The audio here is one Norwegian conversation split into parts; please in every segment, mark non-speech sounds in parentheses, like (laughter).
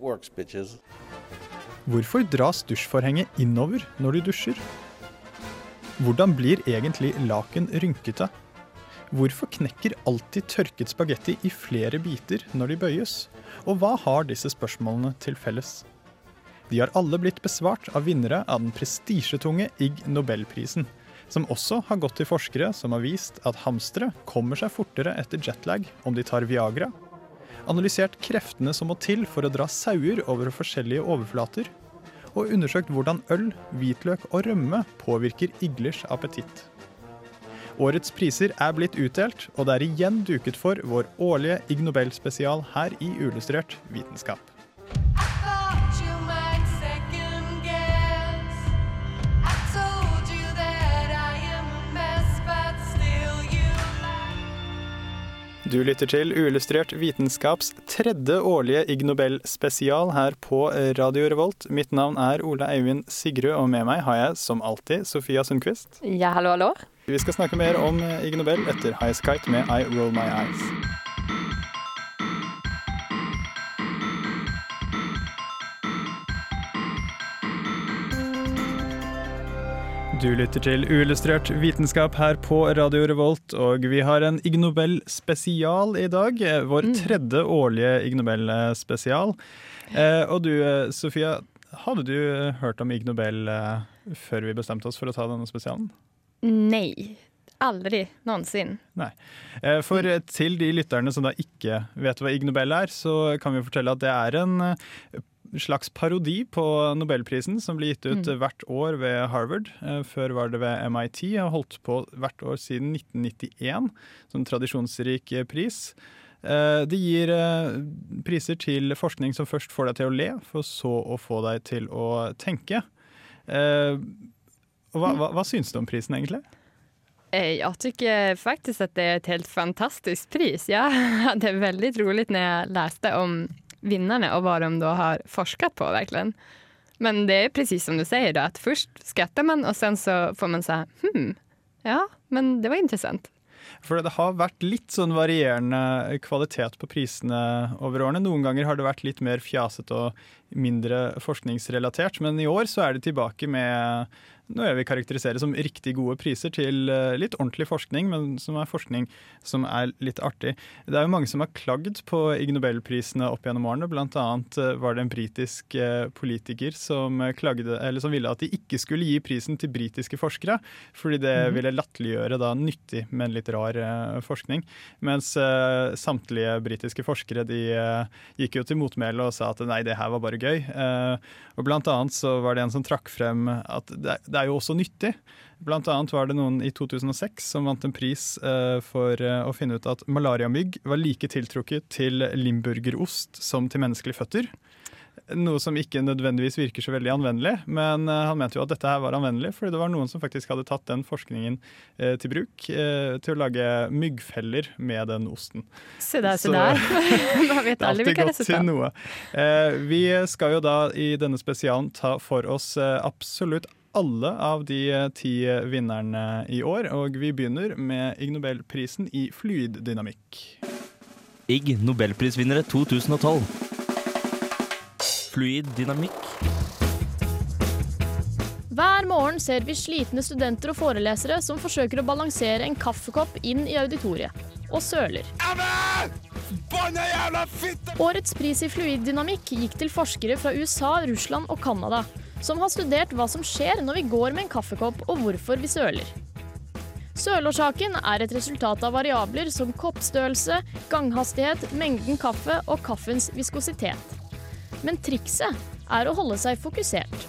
works. Hvorfor dras dusjforhenget innover når du dusjer? Hvordan blir egentlig laken rynkete? Hvorfor knekker alltid tørket spagetti i flere biter når de bøyes? Og hva har disse spørsmålene til felles? De har alle blitt besvart av vinnere av den prestisjetunge Ig Nobelprisen, som også har gått til forskere som har vist at hamstere kommer seg fortere etter jetlag om de tar Viagra, analysert kreftene som må til for å dra sauer over forskjellige overflater, og undersøkt hvordan øl, hvitløk og rømme påvirker iglers appetitt. Årets priser er blitt utdelt, og det er igjen duket for vår årlige Ig Nobel-spesial her i Uillustrert vitenskap. Du lytter til Uillustrert vitenskaps tredje årlige Ig Nobel-spesial her på Radio Revolt. Mitt navn er Ole Eivind Sigrud, og med meg har jeg som alltid Sofia Sundquist. Ja, hallo, hallo. Vi skal snakke mer om Ig Nobel etter Highest Kite med I Roll My Eyes. Du lytter til Uillustrert vitenskap her på Radio Revolt, og vi har en Ig Nobel-spesial i dag. eh, Vår tredje årlige Ig Nobel-spesial. Eh, og du, eh, Sofia, hadde du eh, hørt om Ig Nobel eh, før vi bestemte oss for å ta denne spesialen? Nei. Aldri noensinne. Nei. For eh, til de lytterne som da ikke vet hva Ig Nobel er, så kan vi fortelle at det er en eh, slags parodi på Nobelprisen som blir gitt ut mm. hvert år ved Harvard. Eh, Før var det ved MIT, og holdt på hvert år siden 1991 som tradisjonsrik eh, pris. Det gir eh, priser til forskning som først får deg til å le, for så å få deg til å tenke. Eh, Hva, hva, hva syns du om prisen, egentlig? Jeg syns faktisk at det er et helt fantastisk pris. (laughs) Det er veldig rolig når jeg leste om vinnarna och vad de då har forskat på verkligen. Men det är precis som du säger då, att först skrattar man och sen så får man säga hmm, ja, men det var intressant. For det har vært litt sånn varierende kvalitet på prisene over årene. Noen ganger har det vært litt mer fjasete og mindre forskningsrelatert, men i år så er det tilbake med noe jeg vil karakterisere som riktig gode priser til eh, litt ordentlig forskning, men som er forskning som er litt artig. Det er jo mange som har klagd på Ig Nobelprisene opp gjennom årene. Blant annet eh, var det en britisk eh, politiker som, klagde, eller som ville at de ikke skulle gi prisen til britiske forskere, fordi det ville latterliggjøre da nyttig, men litt rar forskning. Mens samtlige britiske forskere de gikk jo til motmæle og sa at nei, det her var bare gøy. Eh, og blant annet så var det en som trakk frem at det, det er jo også nyttig. Blant annet var det noen i 2006 som vant en pris eh, for eh, å finne ut at malariamygg var like tiltrukket til limburgerost som til menneskelige føtter. Noe som ikke nødvendigvis virker så veldig anvendelig, men eh, han mente jo at dette her var anvendelig, fordi det var noen som faktisk hadde tatt den forskningen eh, til bruk eh, til å lage myggfeller med den osten. Se der, se Så- da (laughs) (laughs) vet Det er resultater. Eh, vi skal jo da i denne spesialen ta for oss eh, absolutt alle av de ti vinnerne i år, og vi begynner med Ig Nobelprisen i fluiddynamikk. Ig Nobelprisvinnere 2012. Fluid dynamikk. Hver morgen ser vi slitne studenter og forelesere som forsøker å balansere en kaffekopp inn i auditoriet, og søler. Årets pris i fluiddynamikk gikk til forskere fra USA, Russland og Canada, som har studert hva som skjer når vi går med en kaffekopp og hvorfor vi søler. Sølårsaken er et resultat av variabler som koppstørrelse, ganghastighet, mengden kaffe og kaffens viskositet. Men trikset er å holde seg fokusert.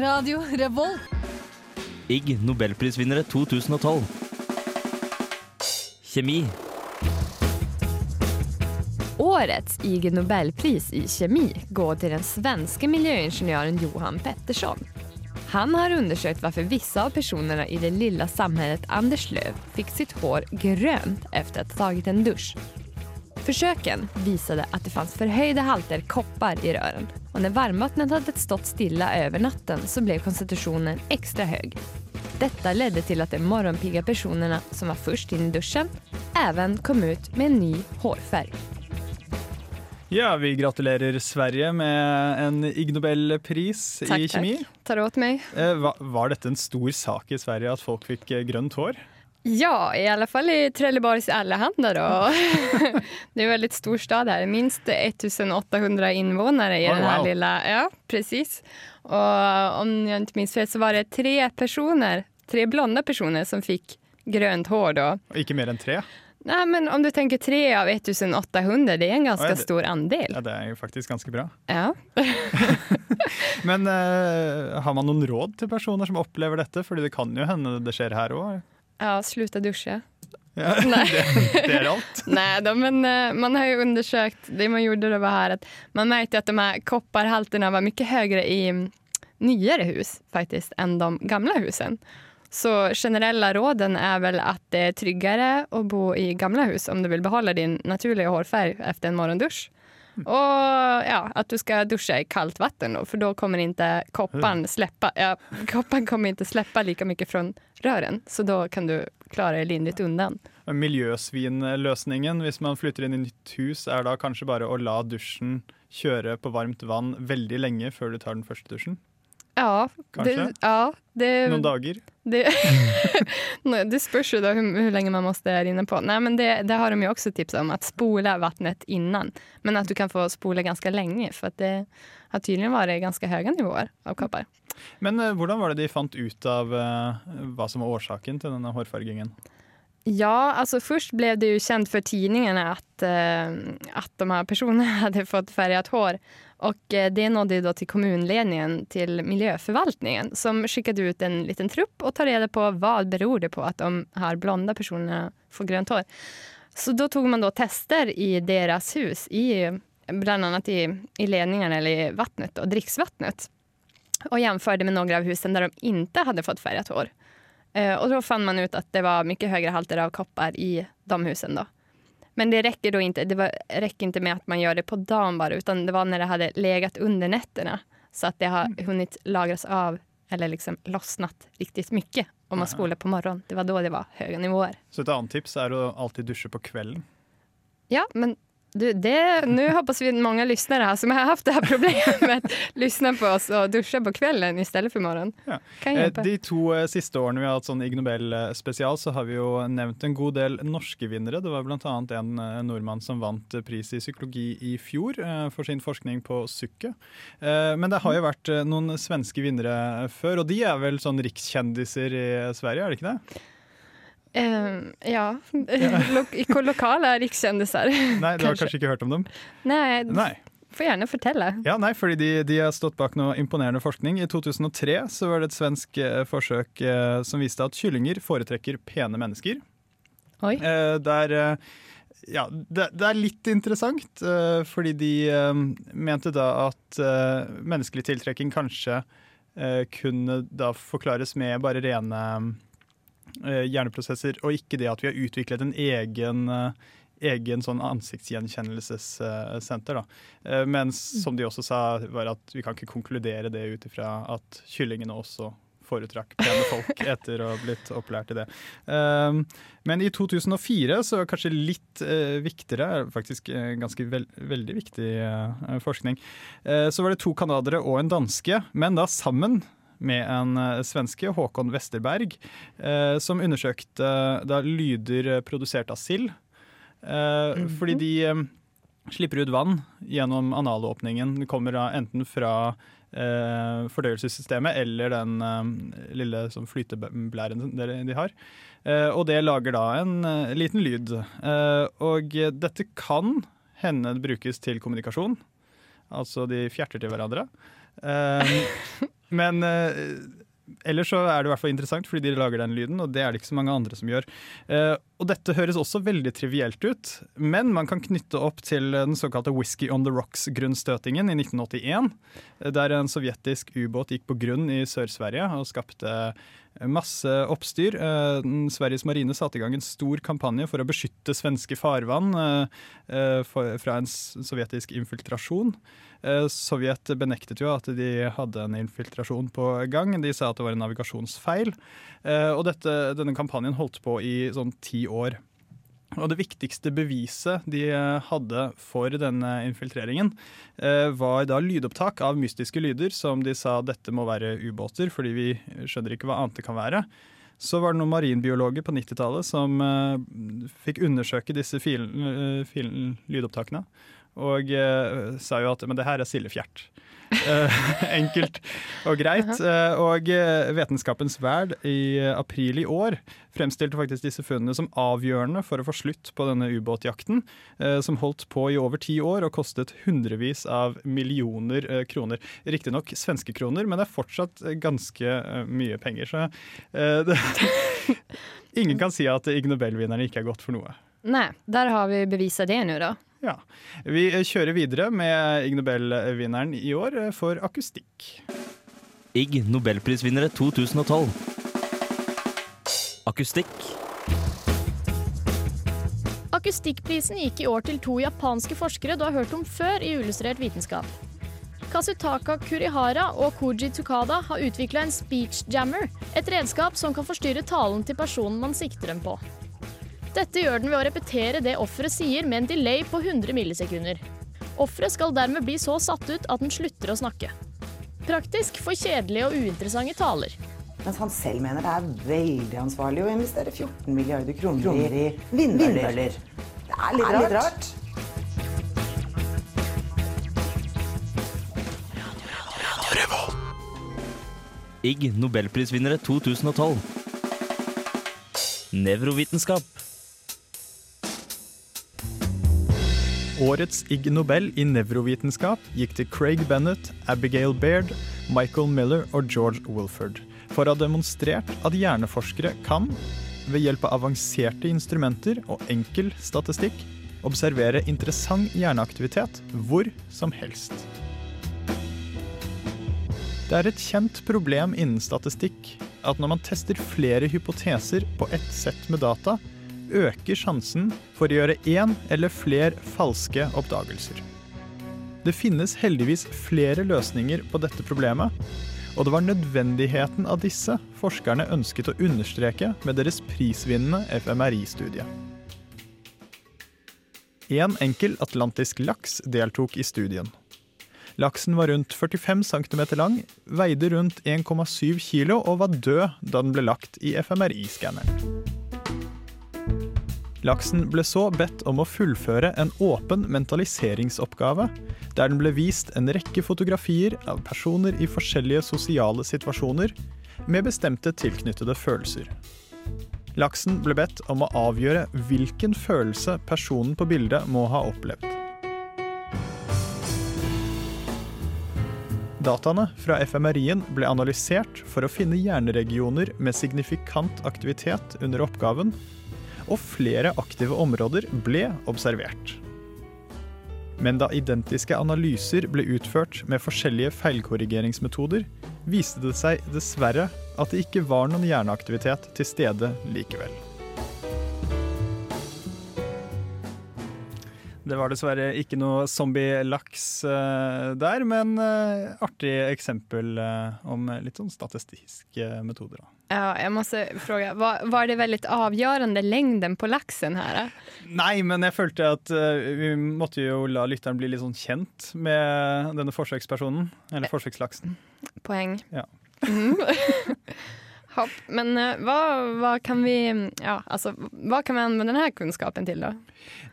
Radio Revolt. Ig Nobelprisvinnere 2012. Kjemi. Årets IG Nobelpris i kjemi går til den svenske miljøingeniøren Johan Pettersson. Han har undersøkt hvorfor vissa av personene i det lilla samhället Anderslöv fikk sitt hår grønt efter å ha tatt en dusch. Försöken visade att det fanns förhöjda halter koppar i rören och när varmvattnet hade stått stilla över natten så blev koncentrationen extra hög. Detta ledde till att de morgonpigga personerna som var först in i duschen även kom ut med en ny hårfärg. Ja, vi gratulerer Sverige med en Ig Nobelpris i kjemi. Takk. Tar åt meg. Eh, va- var dette en stor sak i Sverige at folk fikk eh, grønt hår? Ja, i alle fall i Trelleborgs Allehanda då. (laughs) det är en väldigt stor stad här. Minst 1800 invånare i Oh, den här wow. lilla... Ja, precis. Och om jag inte minns fel så var det tre personer, tre blonda personer som fick grönt hår då. Og Ikke mer enn tre? Nei, men om du tenker tre av 1800, det er en ganske Ja, det- stor andel. Ja, Det er jo faktisk ganske bra. Ja. (laughs) Men uh, har man noen råd til personer som opplever dette? Fordi det kan jo hende det skjer her òg. Ja, sluta dusje. Ja, (laughs) Nei. det, det er alt. (laughs) Nei da, men uh, man har ju undersökt, det man gjorde det var här att man märkte att de här kopparhalterna var mycket högre i nyere hus faktiskt än de gamla husen. Så generella råden är väl att det är tryggare att bo i gamla hus om du vill behålla din naturliga hårfärg efter en morgondusch. Och ja, att du ska duscha i kallt vatten då, för då kommer inte koppen släppa, ja, kopparn kommer inte släppa lika mycket från rören. Så då kan du klare deg lindrigt undan. Miljøsvinløsningen hvis man flytter inn i nytt hus, er da kanskje bare å la dusjen kjøre på varmt vann veldig lenge før du tar den første dusjen? Ja, Kanskje? det, ja, det, Noen dager? det, (laughs) det spørs jo da hur, hur länge man måste inne på. Nei, men det, det har de ju också tips om, att spola vattnet innan. Men at du kan få spola ganske lenge, for att det har tydligen vært ganske høye nivåer av koppar. Men eh, hvordan var det de fant ut av eh, hva som var årsaken til denne hårfargingen? Ja, alltså först blev det ju känt för tidningarna att, eh, att de här personerna (laughs) hade fått färgat hår. Och eh, det nådde ju då till kommunledningen, till miljöförvaltningen som skickade ut en liten trupp och tar reda på vad beror det på att de här blonda personerna får grönt hår. Så då tog man då tester i deras hus, i, bland annat i, i ledningarna eller i vattnet, och dricksvattnet. Och jämförde med några av husen där de inte hade fått färgat hår. Eh, da fant man ut at det var mye høyere halter av kopper i damhusene. husen. Men det rekker ikke det var, räcker inte med at man gjør det på dagen bare, utan det var når det hadde legat under nettene, Så at det har hunnet lagres av eller liksom lossnat riktig mye om man skoler på morgonen. Det var da det var høye nivåer. Så et annet tips er å alltid dusje på kvelden. Ja, men nu hoppas vi att många lyssnare här som har haft det här problemet (laughs) lyssnar på oss och duschar på kvällen istället för morgon. Ja. Kan hjelpe. De to eh, siste årene vi har hatt sånn Ig Nobel-spesial, så har vi jo nevnt en god del norske vinnere. Det var bl.a. en eh, nordmann som vant eh, pris i psykologi i fjor eh, for sin forskning på sukket. Eh, Men det har jo vært eh, noen svenske vinnere før, og de er vel sånn rikskjendiser i Sverige, er det ikke det? Eh, ja, (laughs) Lo lokale rikskjendiser? Nei, du har Kanskje. ikke hørt om dem? Nei. Nei. får gjerne fortelle. Ja, nei, fordi de, de har stått bak noe imponerende forskning. I 2003 så var det et svensk eh, forsøk eh, som viste at kyllinger foretrekker pene mennesker. Oi. Eh, der, eh, ja, det, det er litt interessant, eh, fordi de mente da at menneskelig tiltrekking kanskje kunne da forklares med bare rene hjerneprosesser, og ikke det at vi har utviklet en egen eh, egen sånn ansiktsgjenkjennelsessenter. da. Eh, Mens som de også sa, var at vi kan ikke konkludere det ut ifra at kyllingene også foretrakk pene folk (laughs) etter å ha blitt opplært i det. Um, men i 2004, så kanskje litt eh, viktigere, faktisk eh, ganske vel, veldig viktig eh, forskning, eh, så var det to canadiere og en danske, men da sammen med en eh, svenske, Håkon Westerberg, eh, som undersøkte eh, lyder produsert av sild. Eh, Fordi de slipper ut vann gjennom analåpningen. Det kommer enten fra eh, fordøyelsessystemet eller den eh, lille sånn flyteblæren de, har. Eh, og det lager da en liten lyd. Og dette kan hende brukes til kommunikasjon. Altså de fjerter til hverandre. (laughs) Eh, men eh, ellers så er det i hvert fall interessant, fordi de lager den lyden, og det er det ikke så mange andre som gjør. Eh, og dette høres også veldig trivielt ut, men man kan knytte opp til den såkalte Whisky on the Rocks-grunnstøtingen i 1981, der en sovjetisk ubåt gikk på grunn i Sør-Sverige og skapte masse oppstyr. Eh, Sveriges marine satte i gang en stor kampanje for å beskytte svenske farvann eh, eh, fra en sovjetisk infiltrasjon. Sovjet benektet jo at de hadde en infiltrasjon på gang. De sa at det var en navigasjonsfeil. Og dette, denne kampanjen holdt på i sånn ti år. Og Det viktigste beviset de eh, hadde for denne infiltreringen, eh, var da lydopptak av mystiske lyder som de sa dette må være ubåter, fordi vi skjønner ikke hva annet det kan være. Så var det noen marinbiologer på 90-tallet som eh, fikk undersøke disse filen, filen, lydopptakene, og sa jo at men det her er sildefjert. Eh, (laughs) enkelt og greit. Eh, og eh, Vitenskapens Verd i april i år fremstilte faktisk disse funnene som avgjørende for å få slutt på denne ubåtjakten, som holdt på i over ti år og kostet hundrevis av millioner kroner. Riktignok svenske kroner, men det er fortsatt ganske mye penger. Så (laughs) det, ingen kan si at Ig Nobel-vinnerne ikke er godt for noe. Nei, der har vi beviset det nå, då. Ja. Vi kjører videre med Ig Nobel-vinneren i år for akustikk. Ig Nobelprisvinnere 2012. Akustikk. Akustikkprisen gikk i år til to japanske forskere du har hørt om før i Illustrert vitenskap. Kasutaka Kurihara og Koji Tukada har utvikla en speech jammer, et redskap som kan forstyrre talen til personen man sikter dem på. Dette gjør den ved å repetere det offeret sier med en delay på 100 millisekunder. Offeret skal dermed bli så satt ut at den slutter å snakke. Praktisk for kjedelige og uinteressante taler. Mens han selv mener det er veldig ansvarlig å investere 14 milliarder kroner, i vindmøller. Det er litt, rart. Ig Nobelprisvinnere 2012. Nevrovitenskap. Årets Ig Nobel i nevrovitenskap gikk til Craig Bennett, Abigail Baird, Michael Miller og George Wilford for å ha demonstrert at hjerneforskere kan, ved hjelp av avanserte instrumenter og enkel statistikk, observere interessant hjerneaktivitet hvor som helst. Det er et kjent problem innen statistikk at når man tester flere hypoteser på ett sett med data, øker sjansen for å gjøre én eller flere falske oppdagelser. Det finnes heldigvis flere løsninger på dette problemet, og det var nødvendigheten av disse forskerne ønsket å understreke med deres prisvinnende FMRI-studie. En enkel atlantisk laks deltok i studien. Laksen var rundt 45 cm lang, veide rundt 1,7 kg og var død da den ble lagt i FMRI-skanneren. Laksen ble så bedt om å fullføre en åpen mentaliseringsoppgave, der den ble vist en rekke fotografier av personer i forskjellige sosiale situasjoner med bestemte tilknyttede følelser. Laksen ble bedt om å avgjøre hvilken følelse personen på bildet må ha opplevd. Dataene fra FMRI-en ble analysert for å finne hjerneregioner med signifikant aktivitet under oppgaven, og flere aktive områder ble observert. Men da identiske analyser ble utført med forskjellige feilkorrigeringsmetoder, viste det seg dessverre at det ikke var noen hjerneaktivitet til stede likevel. Det var dessverre ikke noe zombie-laks uh, der, men uh, artig eksempel uh, om litt sånn statistiske metoder. Da. Ja, jeg måste fråga, var, var det veldig avgjørende lengden på laksen her? Nei, men jeg følte at vi måtte jo la lytteren bli litt sånn kjent med denne forsøkspersonen, eller forsøkslaksen. Poeng. Ja. Mm. (laughs) Hopp. Men uh, hva, hva, kan vi, ja, altså, hva kan vi anvende denne kunnskapen til, da?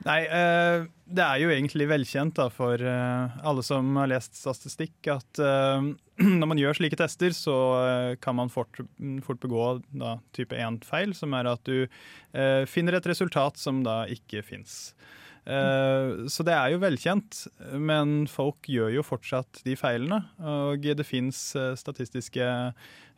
Nei, uh, det er jo egentlig velkjent da, for uh, alle som har lest statistikk, at (clears throat) når man gjør slike tester, så kan man fort, fort begå da, type 1-feil, som er at du finner et resultat som da ikke fins. Så det er jo velkjent, men folk gjør jo fortsatt de feilene. Og det fins statistiske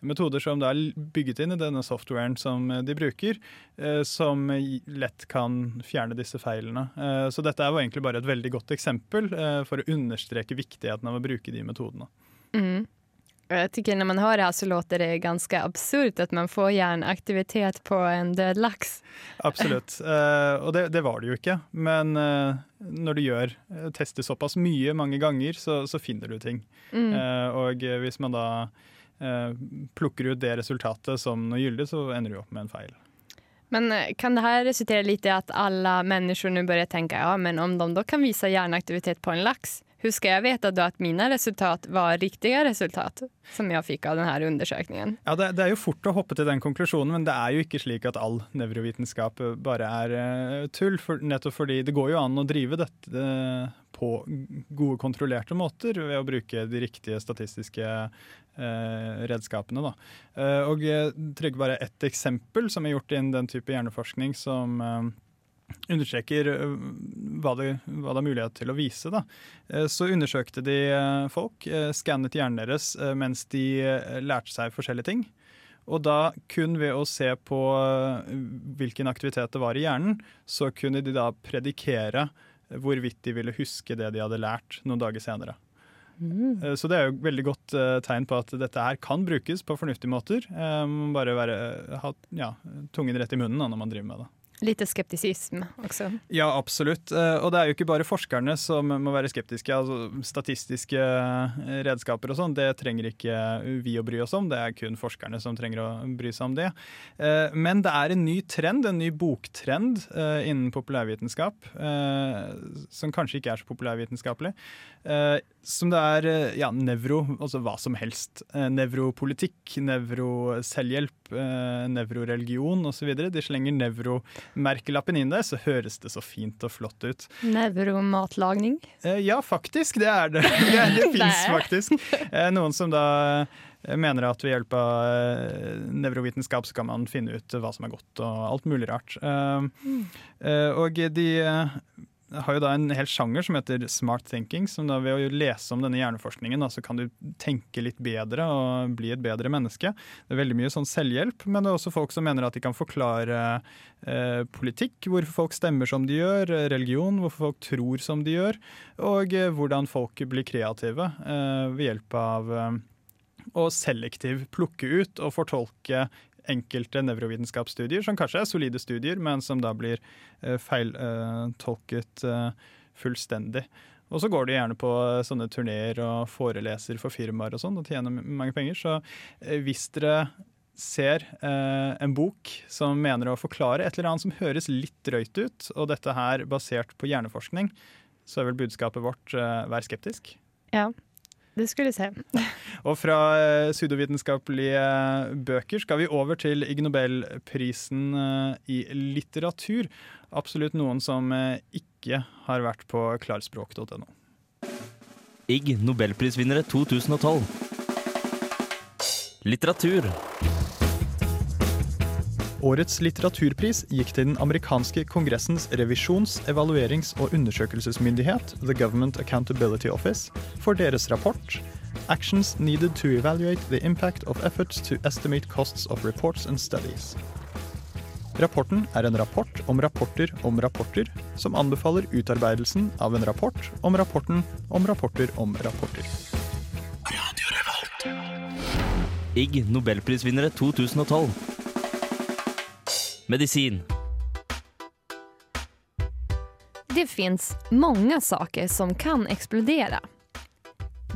metoder som er bygget inn i denne softwaren som de bruker, eh, som lett kan fjerne disse feilene. Eh, Så dette er jo egentlig bare et veldig godt eksempel eh, for å understreke viktigheten av å bruke de metodene. Mm. Jeg Jag tycker när man har det her, så låter det ganske absurd at man får hjerneaktivitet på en død laks. Absolutt. Uh, (laughs) og det, det var det jo ikke. Men uh, når du gjør eh, tester såpass mye mange ganger, så, så finner du ting. Mm. Uh, og eh, hvis man da eh, plukker ut det resultatet som noe gyldig, så ender du opp med en feil. Men eh, kan det här resultera lite i at alle mennesker nu börjar tänka ja men om de då kan vise hjärnaktivitet på en lax, hur skal jeg vite da at mine resultat var riktige resultat som jeg fikk av denne undersøkningen? Ja, det, det er jo fort å hoppe til den konklusjonen, men det er jo ikke slik at all nevrovitenskap eh, bare er eh, tull. For, nettopp fordi det går jo an å drive dette eh, på gode, kontrollerte måter ved å bruke de riktige statistiske eh, redskapene. Da. Eh, og jeg trenger bare ett eksempel som er gjort innen den type hjerneforskning som eh, understreker eh, hva det, hva det er mulighet til å vise. Da. Eh, Så undersøkte de eh, folk, eh, skannet hjernen deres eh, mens de eh, lærte seg forskjellige ting. Og da kun ved å se på eh, hvilken aktivitet det var i hjernen, så kunne de da predikere hvorvidt de ville huske det de hadde lært noen dager senere. Eh, Så det er jo et veldig godt eh, tegn på at dette her kan brukes på fornuftige måter. Eh, bare være, ha ja, tungen rett i munnen når man driver med det. Lite skeptisisme også. Ja, absolutt. Eh, Og det er jo ikke bare forskerne som må være skeptiske. Altså, statistiske eh, redskaper og sånn, det trenger ikke vi å bry oss om. Det er kun forskerne som trenger å bry seg om det. Eh, Men det er en ny trend, en ny boktrend innen populærvitenskap, som kanskje ikke er så populærvitenskapelig. Som det er ja, nevro, altså hva som helst. Nevropolitikk, nevroselvhjelp, nevroreligion osv. De slenger nevromerkelappen inn der, så høres det så fint og flott ut. Nevromatlagning? Eh, Ja, faktisk. Det er det. (laughs) Det, det (laughs) fins faktisk. Eh, Noen som da eh, mener at ved hjelp av nevrovitenskap så kan man finne ut hva som er godt og alt mulig rart. Eh, Og de har jo da en hel sjanger som heter smart thinking, som da ved å lese om denne hjerneforskningen da, så kan du tenke litt bedre og bli et bedre menneske. Det er veldig mye sånn selvhjelp, men det er også folk som mener at de kan forklare eh, politikk, hvorfor folk stemmer som de gjør, eh, religion, hvorfor folk tror som de gjør, og eh, hvordan folk blir kreative eh, ved hjelp av eh, å selektiv plukke ut og fortolke enkelte nevrovitenskapsstudier, som kanskje er solide studier, men som da blir eh, feiltolket eh, fullstendig. Og så går de gjerne på eh, sånne turneer og foreleser for firmaer og sånn, og tjener mange penger. Så hvis dere ser eh, en bok som mener å forklare et eller annet som høres litt drøyt ut, og dette her basert på hjerneforskning, så er vel budskapet vårt eh, vær skeptisk. Ja, det skulle si. Og fra eh, pseudovitenskapelige bøker skal vi over til Ig Nobelprisen eh, i litteratur. Absolutt noen som eh, ikke har vært på klarspråk.no. Ig Nobelprisvinnere 2012. Litteratur. Årets litteraturpris gikk til den amerikanske kongressens revisjons-, evaluerings- og undersøkelsesmyndighet, The Government Accountability Office, for deres rapport Actions needed to evaluate the impact of efforts to estimate costs of reports and studies. Rapporten er en rapport om rapporter om rapporter, som anbefaler utarbeidelsen av en rapport om rapporten om rapporter om rapporter. Ig Nobelprisvinnere 2012. Medisin. Det fins mange saker som kan eksplodere.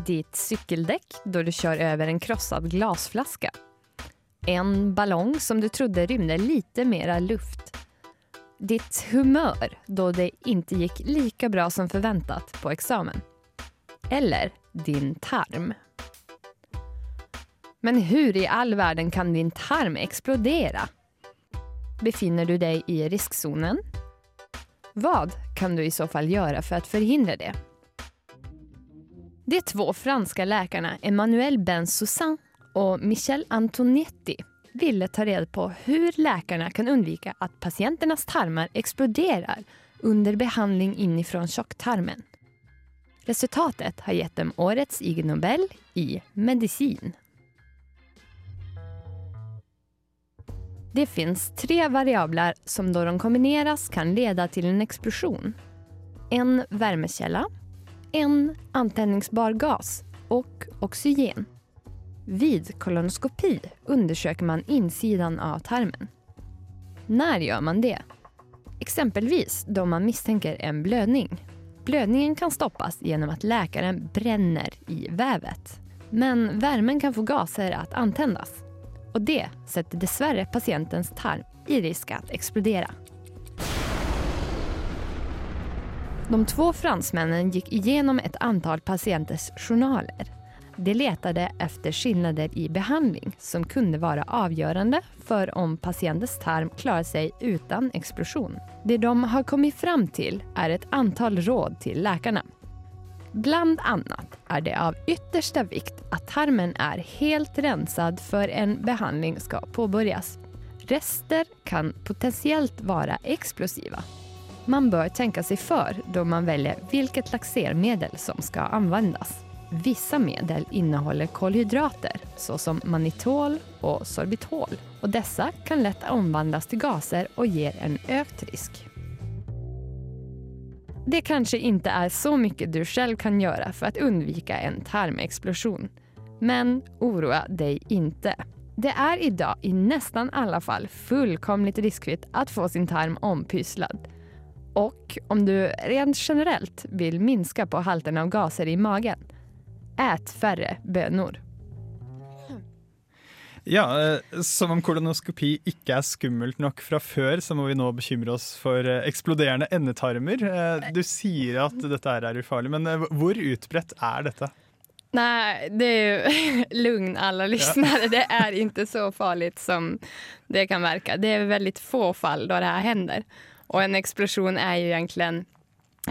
Ditt sykkeldekk da du kjører over en krosset glassflaske. En ballong som du trodde rymde litt mer luft. Ditt humør da det ikke gikk like bra som forventet på eksamen. Eller din tarm. Men hvordan i all verden kan din tarm explodera? Befinner du deg i riskzonen? Vad kan du i så fall gjøre for å forhindre det? De två franske legene Emmanuel Bensoussan og Michel Antonietti ville ta reda på hvordan legene kan undvika at patienternas tarmer eksploderer under behandling innenfra tjocktarmen. Resultatet har gett dem årets IG Nobel i medisin. Det finns tre variabler som då de kombineras kan leda till en explosion. En värmekälla, en antändningsbar gas och oxygen. Vid kolonoskopi undersöker man insidan av tarmen. När gör man det? Exempelvis då man misstänker en blödning. Blödningen kan stoppas genom att läkaren bränner i vävet. Men värmen kan få gaser att antändas. Och det sätter dessverre patientens tarm i risk att explodera. De två fransmännen gick igenom ett antal patienters journaler. De letade efter skillnader i behandling som kunde vara avgörande för om patientens tarm klarar sig utan explosion. Det de har kommit fram till är ett antal råd till läkarna. Bland annat är det av yttersta vikt att tarmen är helt rensad för en behandling ska påbörjas. Rester kan potentiellt vara explosiva. Man bör tänka sig för då man väljer vilket laxermedel som ska användas. Vissa medel innehåller kolhydrater såsom mannitol och sorbitol och dessa kan lätt omvandlas till gaser och ger en ökt risk. Det kanske inte är så mycket du själv kan göra för att undvika en tarmexplosion. Men oroa dig inte. Det är idag i nästan alla fall fullkomligt riskfritt att få sin tarm ompysslad. Och om du rent generellt vill minska på halten av gaser i magen, ät färre bönor. Ja, eh, Som om kolonoskopi ikke er skummelt nok fra før, så må vi nå bekymre oss for eh, eksploderende endetarmer. Eh, Du sier at dette er ufarlig, men hvor utbredt er dette? Nei, det er jo (laughs) lugn alla lyssnare. Det er ikke så farlig som det kan virke. Det er veldig få fall da det her hender. Og en eksplosjon er jo egentlig egentligen,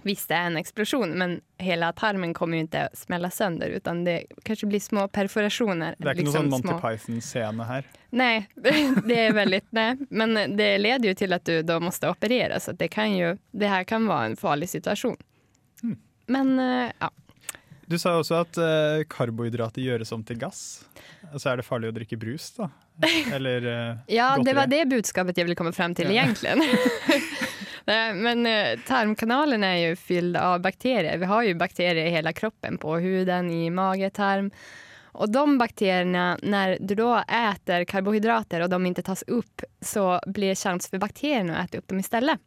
visst det er en eksplosjon, men hele tarmen kommer jo ikke til å smelle sønder, utan det kanskje blir små perforasjoner. Det er ikke liksom noe sånn Monty Python-scene her. Nei, (laughs) det er veldig nei. Men det leder jo til at du da må operere, så det, kan jo, det her kan være en farlig situation. Men eh, ja. Du sa også at uh, karbohydrater gjøres om til gass. Så er det farlig å drikke brus, da? (laughs) Eller uh, Ja, det var det budskapet jeg ville komme frem til, Ja. (laughs) Nej, Men eh, tarmkanalen är ju fylld av bakterier. Vi har ju bakterier i hela kroppen, på huden, i mage, tarm. Och de bakterierna, när du då äter karbohydrater och de inte tas upp så blir chans för bakterierna att äta upp dem istället.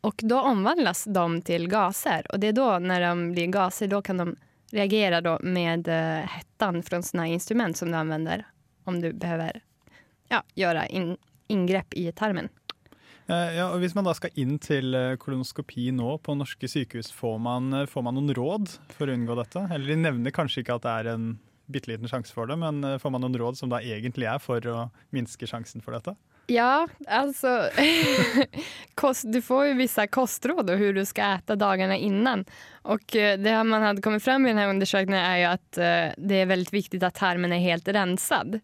Och då omvandlas de till gaser och det är då när de blir gaser då kan de reagera då med eh, hettan från sådana instrument som du använder om du behöver ja, göra in, ingrepp i tarmen. Eh, Ja, og Hvis man da skal inn til eh, kolonoskopi nå på norske sykehus, får man, eh, får man noen råd for å unngå dette? Eller de nevner kanskje ikke at det er en bitte liten sjanse for det, men får man noen råd som da egentlig er for å minske sjansen for dette? Ja, altså (laughs) kost, du får jo visse kostråd og hvordan du skal spise dagene innan. Och eh, det man hadde kommet frem i denne undersøkelsen, er jo at det er veldig viktig at tarmen er helt rensad.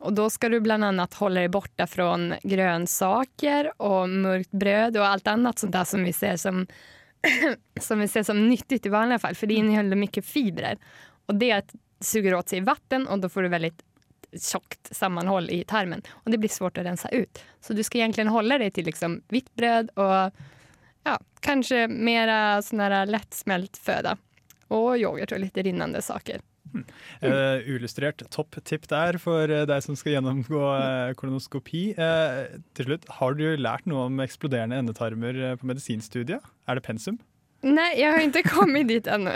Och då ska du bland annat hålla dig borta från grönsaker och mörkt bröd och allt annat sånt där som vi ser som, (clears throat) som, vi ser som nyttigt i vanliga fall. För det innehåller mycket fibrer. Och det suger åt sig vatten och då får du väldigt tjockt sammanhåll i tarmen. Och det blir svårt att rensa ut. Så du ska egentligen hålla dig till liksom vitt bröd och ja, kanske mera sån här lättsmält föda. Och yoghurt och lite rinnande saker. Eh, Illustrert topptipp der for eh, deg som skal gjennomgå uh, kolonoskopi. Uh, til slutt, Har du lært noe om eksploderende endetarmer på medisinstudiet? Er det pensum? Nei, jeg har ikke kommet dit ennå.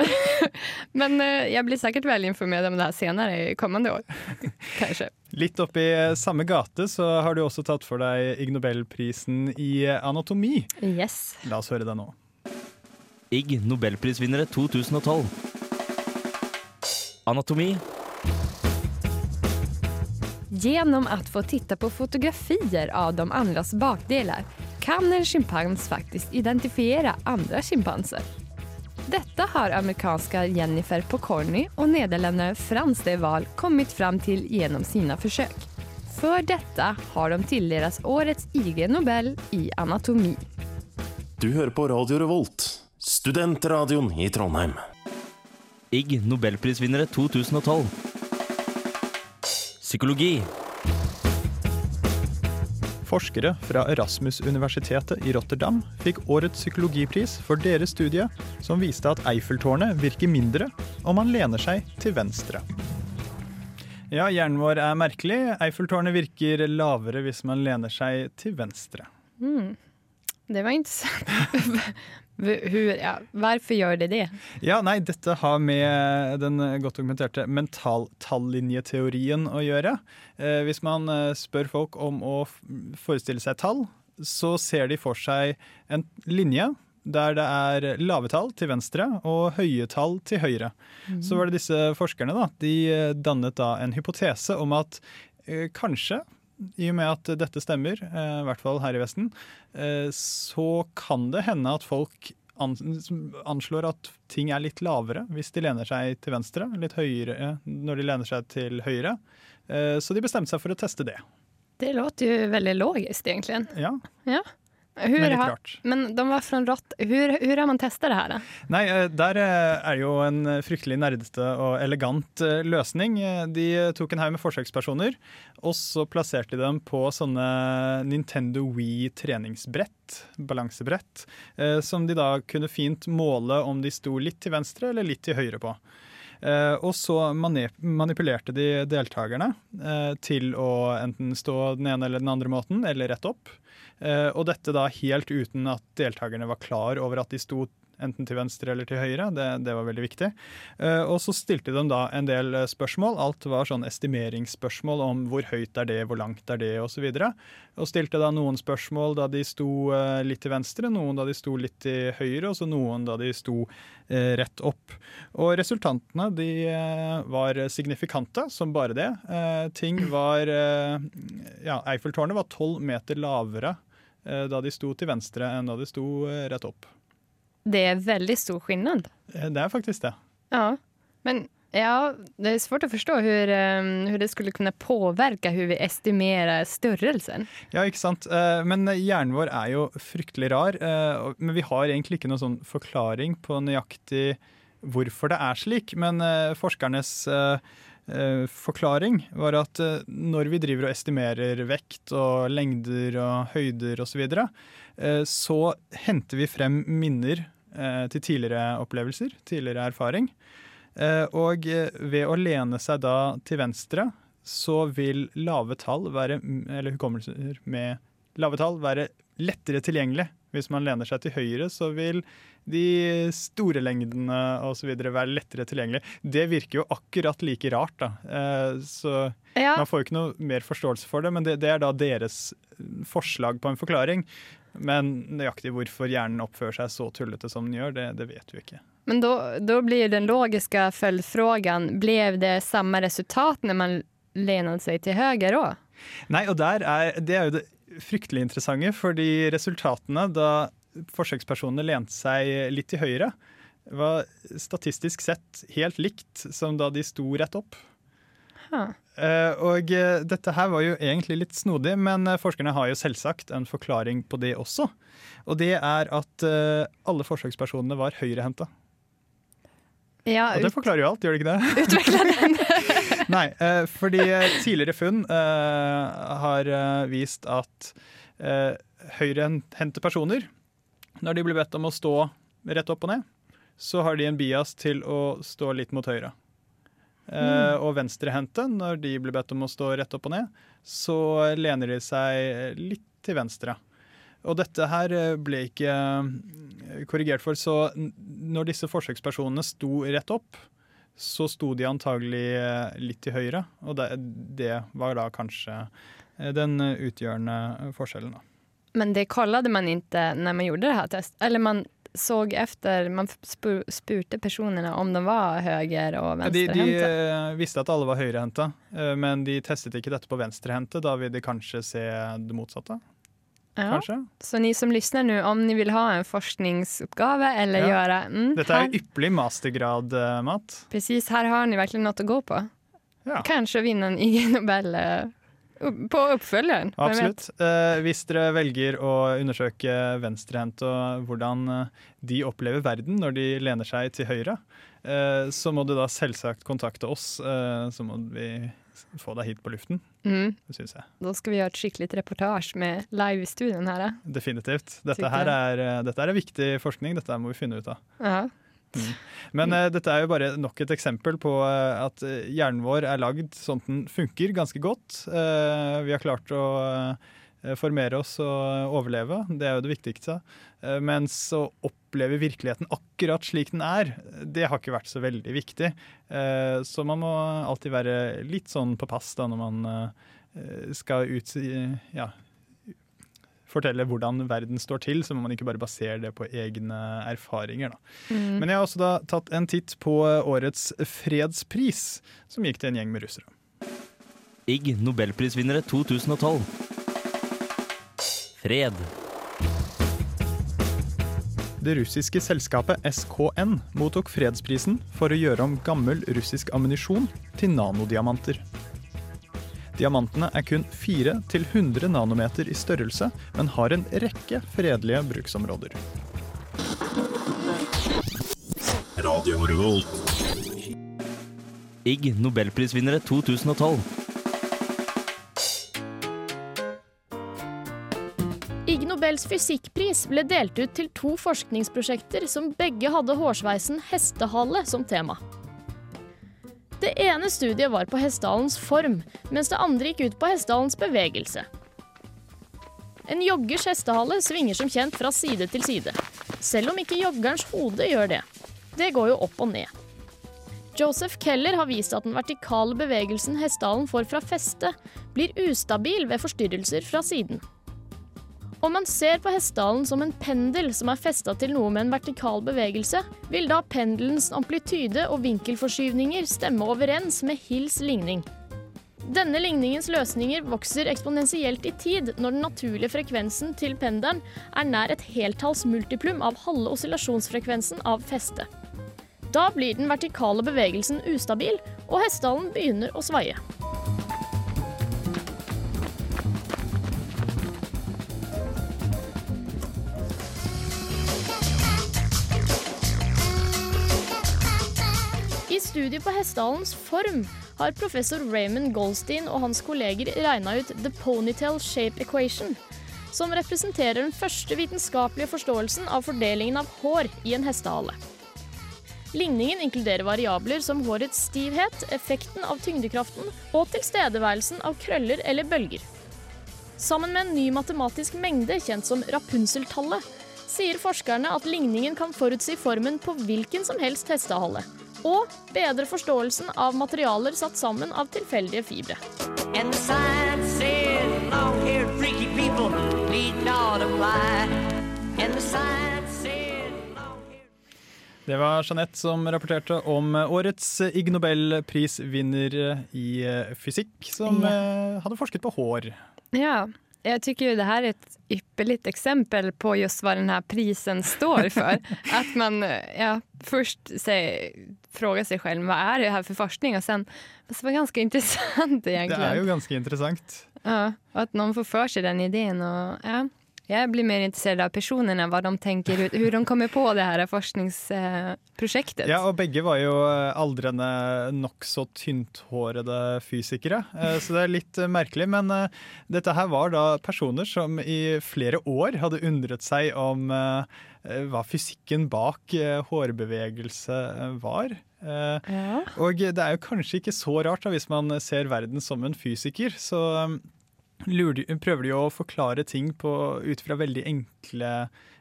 (laughs) Men jeg jag blir sikkert väl informert om det her senere i kommende år. (laughs) Kanskje. Litt oppi samme gate så har du også tatt for deg Ig Nobelprisen i anatomi. Yes. La oss høre det nå. Ig Nobelprisvinnere 2012. Anatomi. Genom att få titta på fotografier av de andras bakdelar kan en schimpans faktiskt identifiera andra schimpanser. Detta har amerikanska Jennifer Pokorny och nederländaren Frans de Waal kommit fram till genom sina försök. För detta har de tilldelats årets IG Nobel i anatomi. Du hører på Radio Revolt, studentradioen i Trondheim. Ig Nobelprisvinnere 2012. Psykologi. Forskere fra Erasmus-universitetet i Rotterdam fikk årets psykologipris for deres studie som viste at Eiffeltårnet virker mindre om man lener seg til venstre. Ja, hjernen vår er merkelig. Eiffeltårnet virker lavere hvis man lener seg til venstre. Mm. Det var intressant. (laughs) Hur, ja, Hvorfor gjør det det? Ja, nei, dette har med den godt dokumenterte mentaltallinjeteorien å gjøre. Eh, hvis man eh, spør folk om å forestille seg tall, så ser de for seg en linje der det er lave tall til venstre og høye tall til høyre. Så var det disse forskerne da, de eh, dannet da en hypotese om at eh, kanskje i og med at dette stemmer, eh, i hvert fall her i Vesten, eh, så kan det hende at folk anslår at ting er litt lavere hvis de lener seg til venstre, litt høyere når de lener seg til høyre. Eh, Så de bestemte seg for å teste det. Det låter jo veldig logisk, egentlig. Ja, Ja. Hur men har, men de var fra Rott. Hur, hur har man testa det her? Nei, eh, der er er jo en fryktelig nerdete og elegant eh, løsning. Eh, De tok en haug med forsøkspersoner, og så plasserte de dem på sånne Nintendo Wii treningsbrett, balansebrett, eh, som de da kunne fint måle om de sto litt til venstre eller litt til høyre på. Eh, og så manipulerte de deltakerne eh, til å enten stå den ene eller den andre måten, eller rett opp. Eh, og dette da helt uten at deltakerne var klar over at de sto enten til venstre eller til høyre. Det, det var veldig viktig. Eh, og så stilte de da en del eh, spørsmål. Alt var sånn estimeringsspørsmål om hvor høyt er det, hvor langt er det, osv. Og, og stilte da noen spørsmål da de sto eh, litt til venstre, noen da de sto litt til høyre, og så noen da de sto rett opp. Og resultatene de var signifikante som bare det. Ting var Ja, Eiffeltårnet var tolv meter lavere da de sto til venstre enn da de sto rett opp. Det er veldig stor skillnad. Eh, Det er faktisk det. Ja, men ja, det är svårt å forstå hvordan um, det skulle kunne påvirke hvordan vi estimerer størrelsen. Ja, ikke sant. Eh, Men hjernen vår er jo fryktelig rar. eh, Men vi har egentlig ikke noen sånn forklaring på nøyaktig hvorfor det er slik. Men forskernes forklaring var at når vi driver og estimerer vekt og lengder og høyder osv., så, videre, så henter vi frem minner til tidligere opplevelser, tidligere erfaring. Eh, Og eh, ved å lene seg da til venstre, så vil lave tall være, eller hukommelser med lave tall være lettere tilgjengelig. Hvis man lener seg til høyre, så vil de store lengdene osv. være lettere tilgjengelig. Det virker jo akkurat like rart, da. Eh, Så Ja. man får jo ikke noe mer forståelse for det, men det, det er da deres forslag på en forklaring. Men nøyaktig hvorfor hjernen oppfører seg så tullete som den gjør, det, det vet vi ikke. Men da då blir den logiske följdfrågan, Ble det samme resultat når man lenet seg til høyre òg? Nei, og er, det er jo det fryktelig interessante, fordi resultatene da forsøkspersonene lente seg litt til høyre, var statistisk sett helt likt som da de sto rett opp. Huh. Eh, og eh, dette her var jo egentlig litt snodig, men eh, forskerne har jo selvsagt en forklaring på det også. Og det er at alle forsøkspersonene var høyrehendte. Ja, Og det forklarer jo alt, gjør det ikke det? (laughs) utveckla den. (laughs) Nei, fordi tidligere funn har vist at eh, høyrehendte personer, når de blir bedt om å stå rett opp og ned, så har de en bias til å stå litt mot høyre. Eh, og venstrehendte, når de blir bedt om å stå rett opp og ned, så lener de seg litt til venstre. Og dette her eh, ble ikke eh, korrigert for, så når disse forsøkspersonene sto rett opp, så sto de antagelig litt til høyre, og det, det var da kanskje den utgjørende forskjellen. Da. Men det kollade man ikke når man gjorde det her testet? Eller man såg efter, man spu- spurte personene om de var höger och De, de eh, visste at alle var høyrehendte, eh, men de testet ikke dette på venstrehendte. Da vil de kanskje se det motsatte. Ja. Kanskje? Så ni som lytter nå, om ni vil ha en forskningsoppgave eller Ja. gjøre Mm, Dette er ypperlig mastergrad, Matt. precis, Her har ni virkelig noe å gå på. Ja. Kanskje vinne en (laughs) IG Nobel. På oppfølgeren. Absolutt. Eh, hvis dere velger å undersøke venstrehendt og hvordan eh, de opplever verden når de lener seg til høyre, eh, så må du da selvsagt kontakte oss. Eh, så må vi få deg hit på luften. Mm. Det syns jeg. Da skal vi gjøre et skikkelig reportasje med live i studioen her. da. Definitivt. Dette her er, eh, dette er viktig forskning. Dette må vi finne ut av. Ja. Men uh, dette er jo bare nok et eksempel på uh, at eh, hjernen vår er lagd sånn at den funker ganske godt. Uh, vi har klart å formere oss og overleve, det er jo det viktigste. Mens å oppleve virkeligheten akkurat slik den er, det har ikke vært så veldig viktig. Så man må alltid være litt sånn på pass da når man skal ut ja, fortelle hvordan verden står til, så må man ikke bare basere det på egne erfaringer. Da. Mm. Men jeg har også da tatt en titt på årets fredspris, som gikk til en gjeng med russere. IG Nobelprisvinnere 2012. Fred. Det russiske selskapet SKN mottok fredsprisen for å gjøre om gammel russisk ammunisjon til nanodiamanter. Diamantene er kun 4-100 nanometer i størrelse, men har en rekke fredelige bruksområder. Radio Revolt. IG Nobelprisvinnere 2012. Ig Nobels fysikkpris ble delt ut til to forskningsprosjekter som begge hadde hårsveisen hestehale som tema. Det ene studiet var på hestehalens form, mens det andre gikk ut på hestehalens bevegelse. En joggers hestehale svinger som kjent fra side til side, selv om ikke joggerens hode gjør det. Det går jo opp og ned. Joseph Keller har vist at den vertikale bevegelsen hestehalen får fra festet, blir ustabil ved forstyrrelser fra siden. Om man ser på hestehalen som en pendel som er festa til noe med en vertikal bevegelse, vil da pendelens amplityde og vinkelforskyvninger stemme overens med Hills ligning. Denne ligningens løsninger vokser eksponentielt i tid når den naturlige frekvensen til pendelen er nær et heltalls multiplum av halve oscillasjonsfrekvensen av festet. Da blir den vertikale bevegelsen ustabil, og hestehalen begynner å svaie. I studiet på hestehalens form har professor Raymond Goldstein og hans kolleger regna ut the ponytail shape equation, som representerer den første vitenskapelige forståelsen av fordelingen av hår i en hestehale. Ligningen inkluderer variabler som hårets stivhet, effekten av tyngdekraften og tilstedeværelsen av krøller eller bølger. Sammen med en ny matematisk mengde kjent som Rapunzel-tallet, sier forskerne at ligningen kan forutsi formen på hvilken som helst hestehale, og bedre forståelsen av materialer satt sammen av tilfeldige fibre. Det var Jeanette som rapporterte om årets Ig Nobelprisvinner i eh, fysikk, som ja. hadde forsket på hår. Ja, jag tycker ju det här är ett ypperligt exempel på just vad den här prisen står för. (laughs) att man eh, ja, först säger, frågar sig själv vad är det här för forskning och sen, fast det var ganska (laughs) intressant Det er jo ganske interessant. Ja, och att någon får för sig den idén. Och, ja, jag blir mer intresserad av personerna, vad de tänker, hur, de kommer på det här forskningsprojektet. Ja, og begge var jo eh, aldrende nokså tynthårede fysikere, eh, så det er litt eh, merkelig. Men dette her var da personer som i flere år hadde undret seg om hva fysikken bak hårbevegelse var. Ja. Og det er jo kanskje ikke så rart da, hvis man ser verden som en fysiker. Så de, prøver de å forklare ting ut fra veldig enkle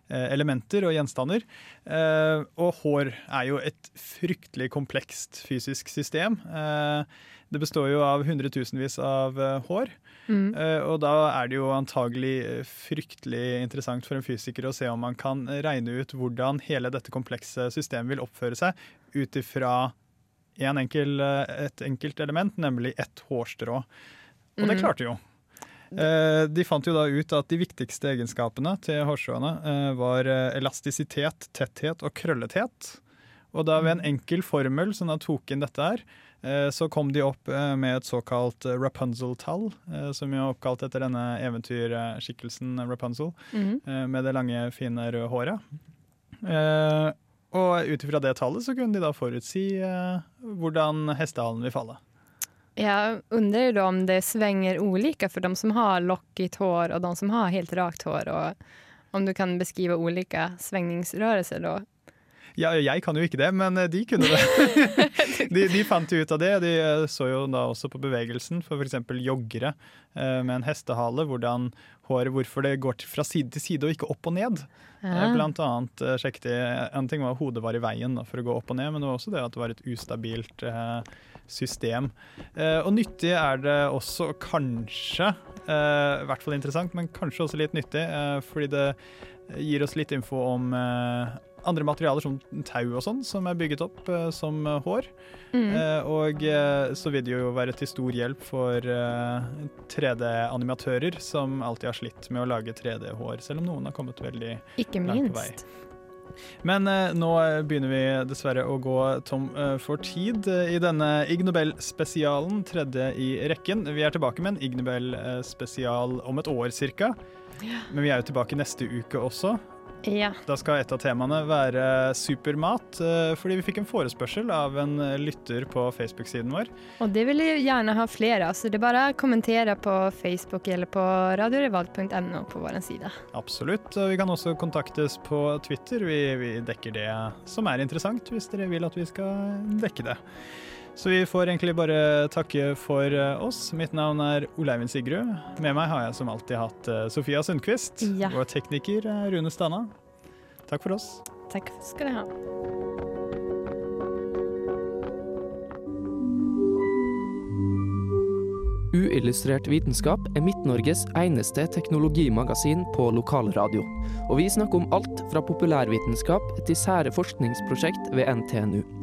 eh, elementer og gjenstander. Eh, og hår er jo et fryktelig komplekst fysisk system. Eh, det består jo av hundretusenvis av hår. Mm. Og da er det jo antagelig fryktelig interessant for en fysiker å se om man kan regne ut hvordan hele dette komplekse systemet vil oppføre seg ut ifra en enkel, et enkelt element, nemlig ett hårstrå. Og det Mm. klarte jo. Eh, De fant jo da ut at de viktigste egenskapene til hårstråene eh, var eh, elastisitet, tetthet og krøllethet. Og da ved en enkel formel som da tok inn dette her, eh, så kom de opp med et såkalt Rapunzel-tall, som jo er oppkalt etter denne eventyrskikkelsen Rapunzel, eh, med det lange, fine røde håret. Eh, og ut ifra det tallet så kunne de da forutsi hvordan hestehalen vil falle. Jag undrar ju då om det svänger olika för de som har lockigt hår och de som har helt rakt hår. Och om du kan beskrive olika svängningsrörelser då. Ja, jeg kan jo ikke det, men eh, de kunne det. (laughs) de, de fant jo ut av det. De eh, så jo da også på bevegelsen for f.eks. joggere eh, med en hestehale. Hvordan håret, hvorfor det går fra side til side og ikke opp og ned. Blant annet sjekket de En ting var at hodet var i veien for å gå opp og ned, men det var også det at det var et ustabilt system. Og nyttig er det også kanskje, i hvert fall interessant, men kanskje også litt nyttig, fordi det gir oss litt info om andre materialer som tau og sånn, som er bygget opp uh, som eh, hår. Mm. Uh, og så vil det jo være til stor hjelp for eh, 3D-animatører som alltid har slitt med å lage 3D-hår, selv om noen har kommet veldig Ikke langt på vei. Men eh, nå begynner vi dessverre å gå tom eh, for tid eh, i denne Ig Nobel-spesialen, tredje i rekken. Vi er tilbake med en Ig Nobel-spesial om et år cirka. Men vi er jo tilbake neste uke også. Ja. Da skal et av temaene være supermat, eh, fordi vi fikk en forespørsel av en eh, lytter på Facebook-siden vår. Og det vil jeg gjerne ha flere av, så det er bare å kommentere på Facebook eller på radiorevolt.no på vår side. Absolutt. og Vi kan også kontaktes på Twitter. Vi, vi dekker det som er interessant, hvis dere vil at vi skal dekke det. Så vi får egentlig bare takke for eh, oss. Mitt navn er Oleivind Sigrud. Med meg har jeg som alltid hatt eh, Sofia Sundquist. Ja. Og tekniker er Rune Stana. Takk for oss. Takk skal du ha. Uillustrert vitenskap er Midt-Norges eneste teknologimagasin på lokalradio. Og vi snakker om alt fra populærvitenskap til sære forskningsprosjekt ved NTNU.